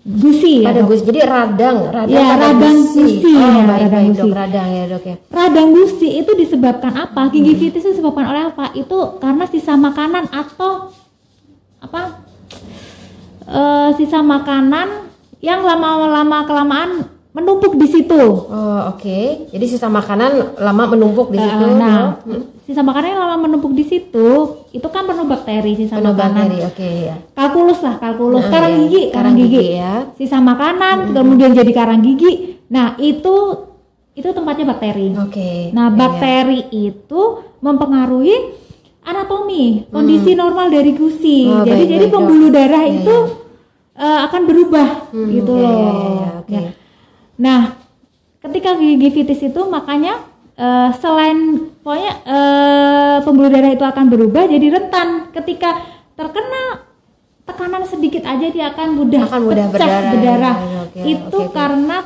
gusi ya. Pada gusi. Jadi radang, radang Ya, radang gusi. gusi, Oh ya, baik radang baik gusi. dok, radang ya dok ya. Radang gusi itu disebabkan apa? Gingivitis itu disebabkan oleh apa? Itu karena sisa makanan atau apa? Eh, sisa makanan yang lama-lama kelamaan menumpuk di situ. Oh oke. Jadi sisa makanan lama menumpuk di situ. Eh, nah, dok. sisa makanan yang lama menumpuk di situ itu kan penuh bakteri sisa Penuh makanan. bakteri. Oke ya. Kalkulus lah, kalkulus. Nah, karang ya. gigi, karang, Karang gigi. gigi ya. Sisa makanan kemudian jadi karang gigi. Nah, itu itu tempatnya bakteri. Oke. Nah, Ya, ya. bakteri itu mempengaruhi anatomi, kondisi normal dari gusi. Hmm. Oh, jadi baik, jadi baik, pembuluh Dok. darah Ya, itu eh, akan berubah Hmm, gitu ya, loh. ya, ya, oke. Ya. Nah, ketika gingivitis itu makanya eh, selain pokoknya eh, pembuluh darah itu akan berubah jadi rentan ketika terkena tekanan sedikit aja dia akan mudah Akan mudah pecah berdarah. berdarah. Ya, oke, itu oke. karena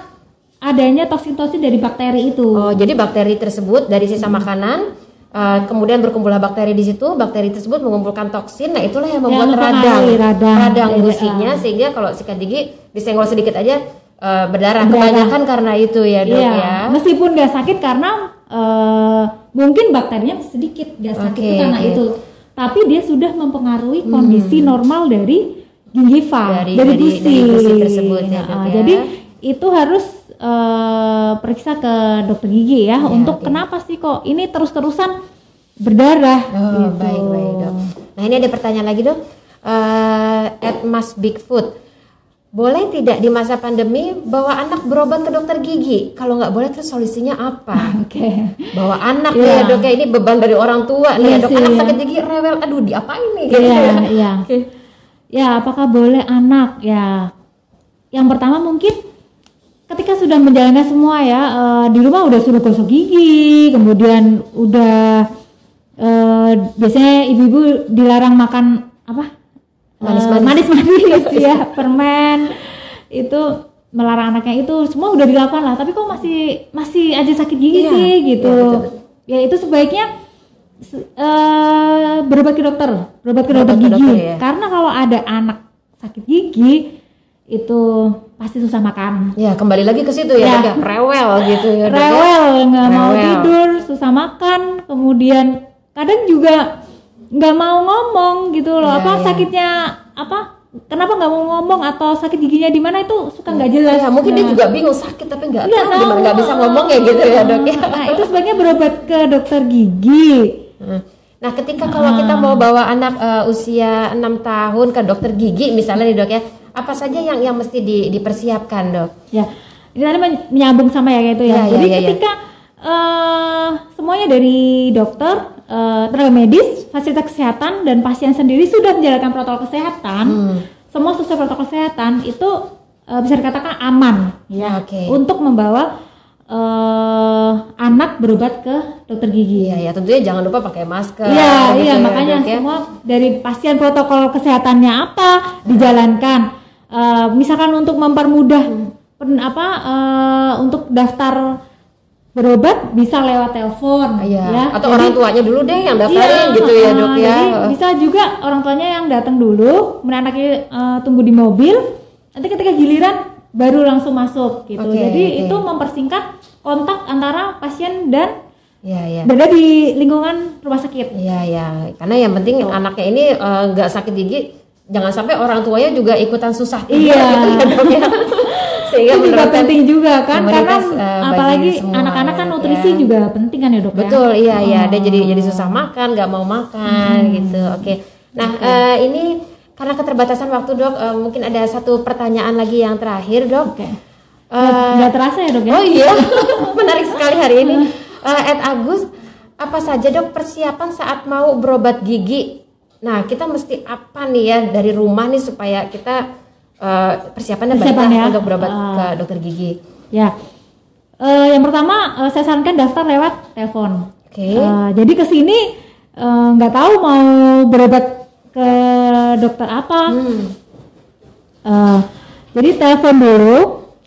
adanya toksin-toksin dari bakteri itu. Oh, jadi bakteri tersebut dari sisa makanan uh, kemudian berkumpullah bakteri di situ, bakteri tersebut mengumpulkan toksin. Nah, itulah yang membuat Yang radang, radang. radang Jadi, gusinya sehingga kalau sikat gigi disenggol sedikit aja uh, berdarah. Kebanyakan karena itu ya, Dok Iya, ya. meskipun nggak sakit karena eh, mungkin bakterinya sedikit nggak sakit itu karena oke. itu, tapi dia sudah mempengaruhi kondisi normal dari gingiva, Dari- dari, dari- gusi. dari gusi tersebut ya, Nah, Dok, ya. Jadi itu harus eh, periksa ke dokter gigi ya, Iya, untuk oke. kenapa sih kok ini terus-terusan berdarah Oh, gitu. baik baik, Dok. Nah, ini ada pertanyaan lagi, Dok. Uh, at Mas Bigfoot. Boleh tidak di masa pandemi bawa anak berobat ke dokter gigi? Kalau nggak boleh terus solusinya apa? Oke. bawa anak Iya. ya dok ya ini beban dari orang tua nih ya, dok sih, anak iya. sakit gigi rewel aduh diapain nih gitu Iya, ya. iya. Oke. Ya, apakah boleh anak? Ya, yang pertama mungkin ketika sudah menjalani semua ya eh, di rumah udah suruh gosok gigi, kemudian udah eh, biasanya ibu-ibu dilarang makan apa? Manis-manis. manis-manis ya, permen itu melarang anaknya itu semua udah dilakukan lah, tapi kok masih masih aja sakit gigi Iya, sih gitu. iya, betul, Ya itu sebaiknya se- eh, berobat ke dokter, berobat ke dokter gigi. dokter, ya. Karena kalau ada anak sakit gigi itu pasti susah makan. ya kembali lagi ke situ ya, Ya. rewel gitu ya dok ya. Rewel, nggak mau Rewel. tidur, susah makan, kemudian kadang juga nggak mau ngomong gitu loh. Iya, apa iya. sakitnya apa? Kenapa nggak mau ngomong atau sakit giginya di mana itu suka nggak jelas. Ya, mungkin dia Nah. juga bingung sakit tapi nggak Nggak tahu gimana nggak bisa ngomong ya gitu ya dok ya. Nah itu sebaiknya berobat ke dokter gigi. Nah ketika kalau kita mau bawa anak eh, usia 6 tahun ke dokter gigi misalnya nih dok ya apa saja yang yang mesti di- dipersiapkan dok? Ya, ini tadi men- menyambung sama ya kayak itu ya. Iya, iya, Jadi iya, iya. ketika eh semuanya dari dokter, eh, tenaga medis, fasilitas kesehatan dan pasien sendiri sudah menjalankan protokol kesehatan. Hmm. Semua sesuai protokol kesehatan itu eh, bisa dikatakan aman ya Oke. untuk membawa eh, anak berobat ke dokter gigi. Iya ya tentunya jangan lupa pakai masker. Iya, gitu iya ya, makanya ya. semua dari pasien protokol kesehatannya apa dijalankan. Eh, misalkan untuk mempermudah pen- apa eh, untuk daftar berobat bisa lewat telepon, Iya. ya. Atau Jadi- orang tuanya dulu deh yang daftarin Iya, gitu ya dok ya. Jadi bisa juga orang tuanya yang datang dulu, anaknya eh, tunggu di mobil, nanti ketika giliran baru langsung masuk gitu. Oke, Jadi oke. itu mempersingkat kontak antara pasien dan Iya iya. berada di lingkungan rumah sakit. Iya ya, karena yang penting anaknya ini eh, nggak sakit gigi, jangan sampai orang tuanya juga ikutan susah Iya. gitu ya dok ya. Sehingga itu juga penting juga kan karena bagi apalagi anak-anak kan nutrisi ya. juga penting kan ya dok ya Betul, iya iya, dia jadi Oh. jadi susah makan, nggak mau makan Hmm. gitu. Oke, nah eh, ini karena keterbatasan waktu dok, eh, mungkin ada satu pertanyaan lagi yang terakhir dok. oke Eh, nggak terasa ya dok ya Oh iya, menarik sekali hari ini. Eh, Ed Agus, apa saja dok persiapan saat mau berobat gigi? Nah, kita mesti apa nih ya dari rumah nih supaya kita eh, persiapannya Persiapan lah ya. untuk berobat Ah. ke dokter gigi. ya Eh, yang pertama eh, saya sarankan daftar lewat telepon Oke. Eh, jadi ke sini nggak tahu mau berobat ke dokter apa Hmm. Eh, jadi telepon dulu,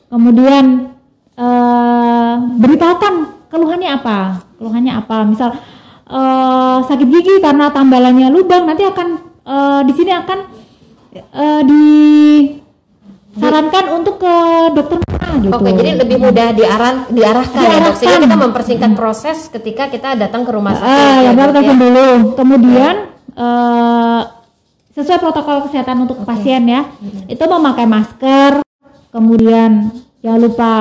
kemudian eh beritahukan keluhannya apa, keluhannya apa. Misal eh, sakit gigi karena tambalannya lubang, nanti akan eh, di sini akan disarankan untuk ke dokter mana gitu. Oke, jadi lebih mudah diaran, diarahkan, ya dok. Sehingga Diarahkan. kita mempersingkat proses ketika kita datang ke rumah sakit. Ah, ya, dok, pertama telepon dulu. Kemudian eh, sesuai protokol kesehatan untuk pasien ya, itu memakai masker, kemudian jangan lupa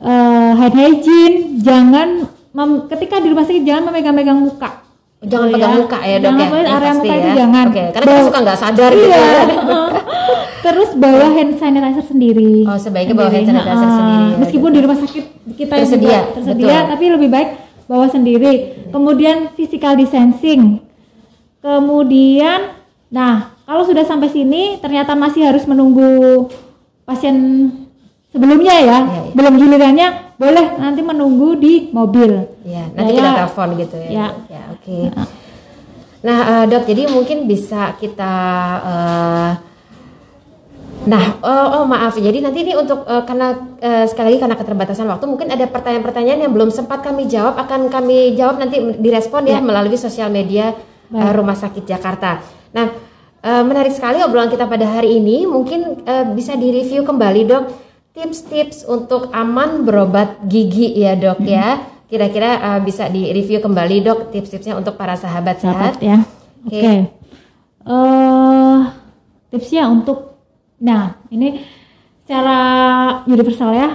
eh, hand hygiene, jangan mem- ketika di rumah sakit jangan memegang-megang muka. Jangan Gitu pegang muka ya dok Jangan ya. pokoknya Ini area pasti muka itu ya. jangan. Oke, karena kita Bawa- suka nggak sadar gitu. Iya. ya. Terus bawa hand sanitizer sendiri. Oh, sebaiknya bawa hand sanitizer Ah, sendiri. Meskipun di rumah sakit kita yang Tersedia, juga tersedia, betul. tapi lebih baik bawa sendiri. Kemudian physical distancing. Kemudian, nah kalau sudah sampai sini ternyata masih harus menunggu pasien sebelumnya ya, Iya, iya. belum gilirannya, boleh nanti menunggu di mobil. Ya, nanti Ya, kita ya. telepon gitu ya. Ya. Ya, oke. Nah, eh, dok, jadi mungkin bisa kita eh, Nah, oh, oh, maaf. Jadi nanti ini untuk eh, karena eh, sekali lagi karena keterbatasan waktu, mungkin ada pertanyaan-pertanyaan yang belum sempat kami jawab akan kami jawab nanti direspon ya, melalui sosial media eh, Rumah Sakit Jakarta. Nah, eh, menarik sekali obrolan kita pada hari ini. Mungkin eh, bisa direview kembali, dok, tips-tips untuk aman berobat gigi ya, dok ya. Kira-kira eh, bisa direview kembali, dok, tips-tipsnya untuk para sahabat sehat. Ya. Oke. Oke. Eh, tipsnya untuk nah, ini secara universal ya.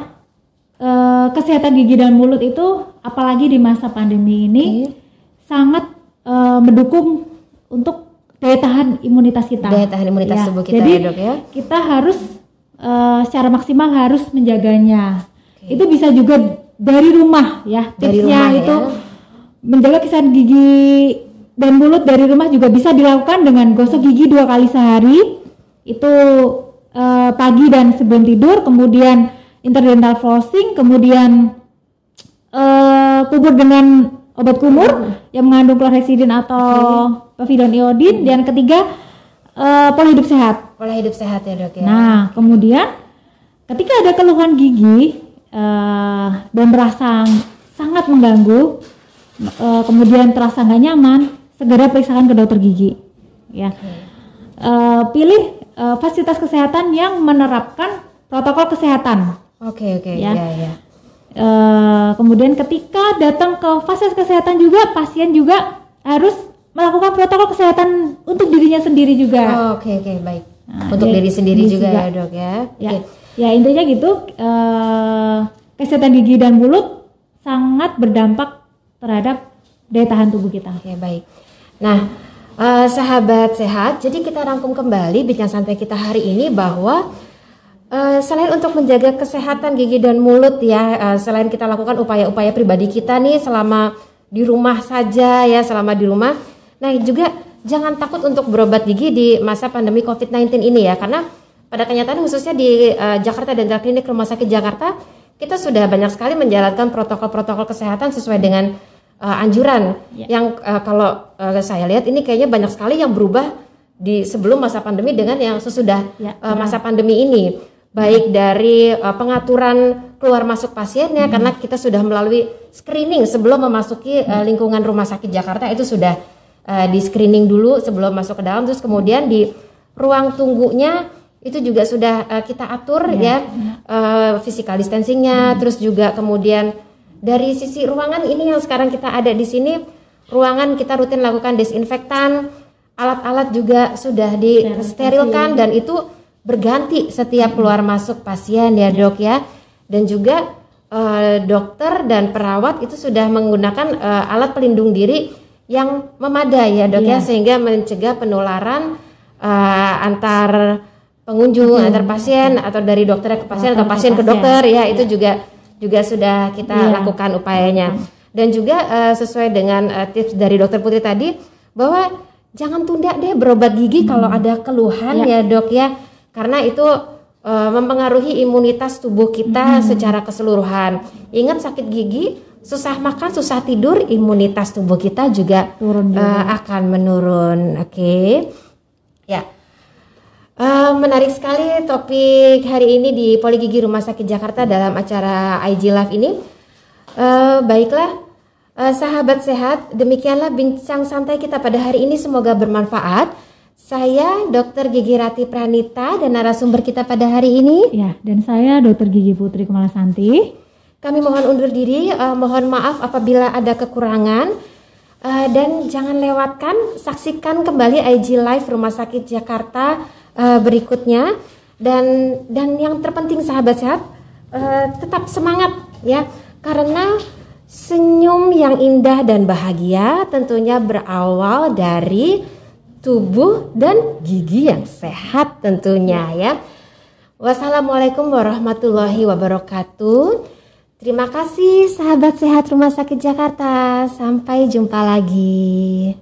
Eh, kesehatan gigi dan mulut itu apalagi di masa pandemi ini sangat eh, mendukung untuk daya tahan imunitas kita. Daya tahan imunitas Ya, tubuh kita jadi ya, dok ya. kita harus eh, secara maksimal harus menjaganya. Itu bisa juga dari rumah ya. Dari Tipsnya rumah itu ya. menjaga kesehatan gigi dan mulut dari rumah juga bisa dilakukan dengan gosok gigi dua kali sehari. Itu eh, pagi dan sebelum tidur, kemudian interdental flossing, kemudian eh, kubur dengan obat kumur yang mengandung chlorhexidin atau povidone iodine. Dan ketiga eh, pola hidup sehat. Pola hidup sehat ya, dok ya. Nah, kemudian ketika ada keluhan gigi eh, dan merasa sangat mengganggu, eh, kemudian terasa nggak nyaman, segera periksakan ke dokter gigi. Ya, Eh, pilih eh, fasilitas kesehatan yang menerapkan protokol kesehatan. Oke, oke, Ya. ya, ya. Eh, kemudian ketika datang ke fasilitas kesehatan juga, pasien juga harus melakukan protokol kesehatan untuk dirinya sendiri juga. Oh, Oke, oke, baik. Nah, Untuk diri sendiri diri juga, juga. ya, dok ya. Ya, Oke. ya intinya gitu. eh, kesehatan gigi dan mulut sangat berdampak terhadap daya tahan tubuh kita. Oke, baik. Nah, eh, sahabat sehat, jadi kita rangkum kembali bincang santai kita hari ini bahwa Uh, selain untuk menjaga kesehatan gigi dan mulut ya, uh, selain kita lakukan upaya-upaya pribadi kita nih selama di rumah saja ya, selama di rumah. Nah juga jangan takut untuk berobat gigi di masa pandemi COVID-19 ini ya, karena pada kenyataan khususnya di uh, Jakarta Dental Clinic Rumah Sakit Jakarta, kita sudah banyak sekali menjalankan protokol-protokol kesehatan sesuai dengan uh, anjuran. Ya. Yang uh, kalau uh, saya lihat ini kayaknya banyak sekali yang berubah di sebelum masa pandemi dengan yang sesudah ya, uh, masa pandemi ini baik dari uh, pengaturan keluar masuk pasiennya hmm. karena kita sudah melalui screening sebelum memasuki uh, lingkungan rumah sakit Jakarta itu sudah uh, di screening dulu sebelum masuk ke dalam. Terus kemudian di ruang tunggunya itu juga sudah uh, kita atur yeah. ya uh, physical distancingnya. Hmm. terus juga kemudian dari sisi ruangan ini yang sekarang kita ada di sini ruangan kita rutin lakukan desinfektan alat-alat juga sudah disterilkan dan itu berganti setiap keluar masuk pasien ya dok ya. Dan juga uh, dokter dan perawat itu sudah menggunakan uh, alat pelindung diri yang memadai ya dok yeah. ya iya. sehingga mencegah penularan uh, antar pengunjung Betul. antar pasien atau dari dokter ke pasien dokter atau pasien ke, dokter ya, ya itu juga juga sudah kita yeah. lakukan upayanya dan juga uh, sesuai dengan uh, tips dari dokter Putri tadi bahwa jangan tunda deh berobat gigi hmm. kalau ada keluhan yeah. ya dok ya karena itu uh, mempengaruhi imunitas tubuh kita hmm. secara keseluruhan. Ingat sakit gigi, susah makan, susah tidur, imunitas tubuh kita juga Turun uh, akan menurun. Oke, okay? ya. Uh, menarik sekali topik hari ini di Poligigi Rumah Sakit Jakarta dalam acara IG Live ini. Uh, baiklah, uh, sahabat sehat, demikianlah bincang santai kita pada hari ini. Semoga bermanfaat. Saya Dr. Gigi Rati Pranita dan narasumber kita pada hari ini. Ya, dan saya Dr. Gigi Putri Kemalasanti. Kami mohon undur diri, uh, mohon maaf apabila ada kekurangan. Uh, dan jangan lewatkan, saksikan kembali IG Live Rumah Sakit Jakarta uh, berikutnya. Dan dan yang terpenting sahabat sehat, uh, tetap semangat ya, karena senyum yang indah dan bahagia tentunya berawal dari tubuh dan gigi yang sehat tentunya ya. Wassalamualaikum warahmatullahi wabarakatuh. Terima kasih sahabat sehat Rumah Sakit Jakarta. Sampai jumpa lagi.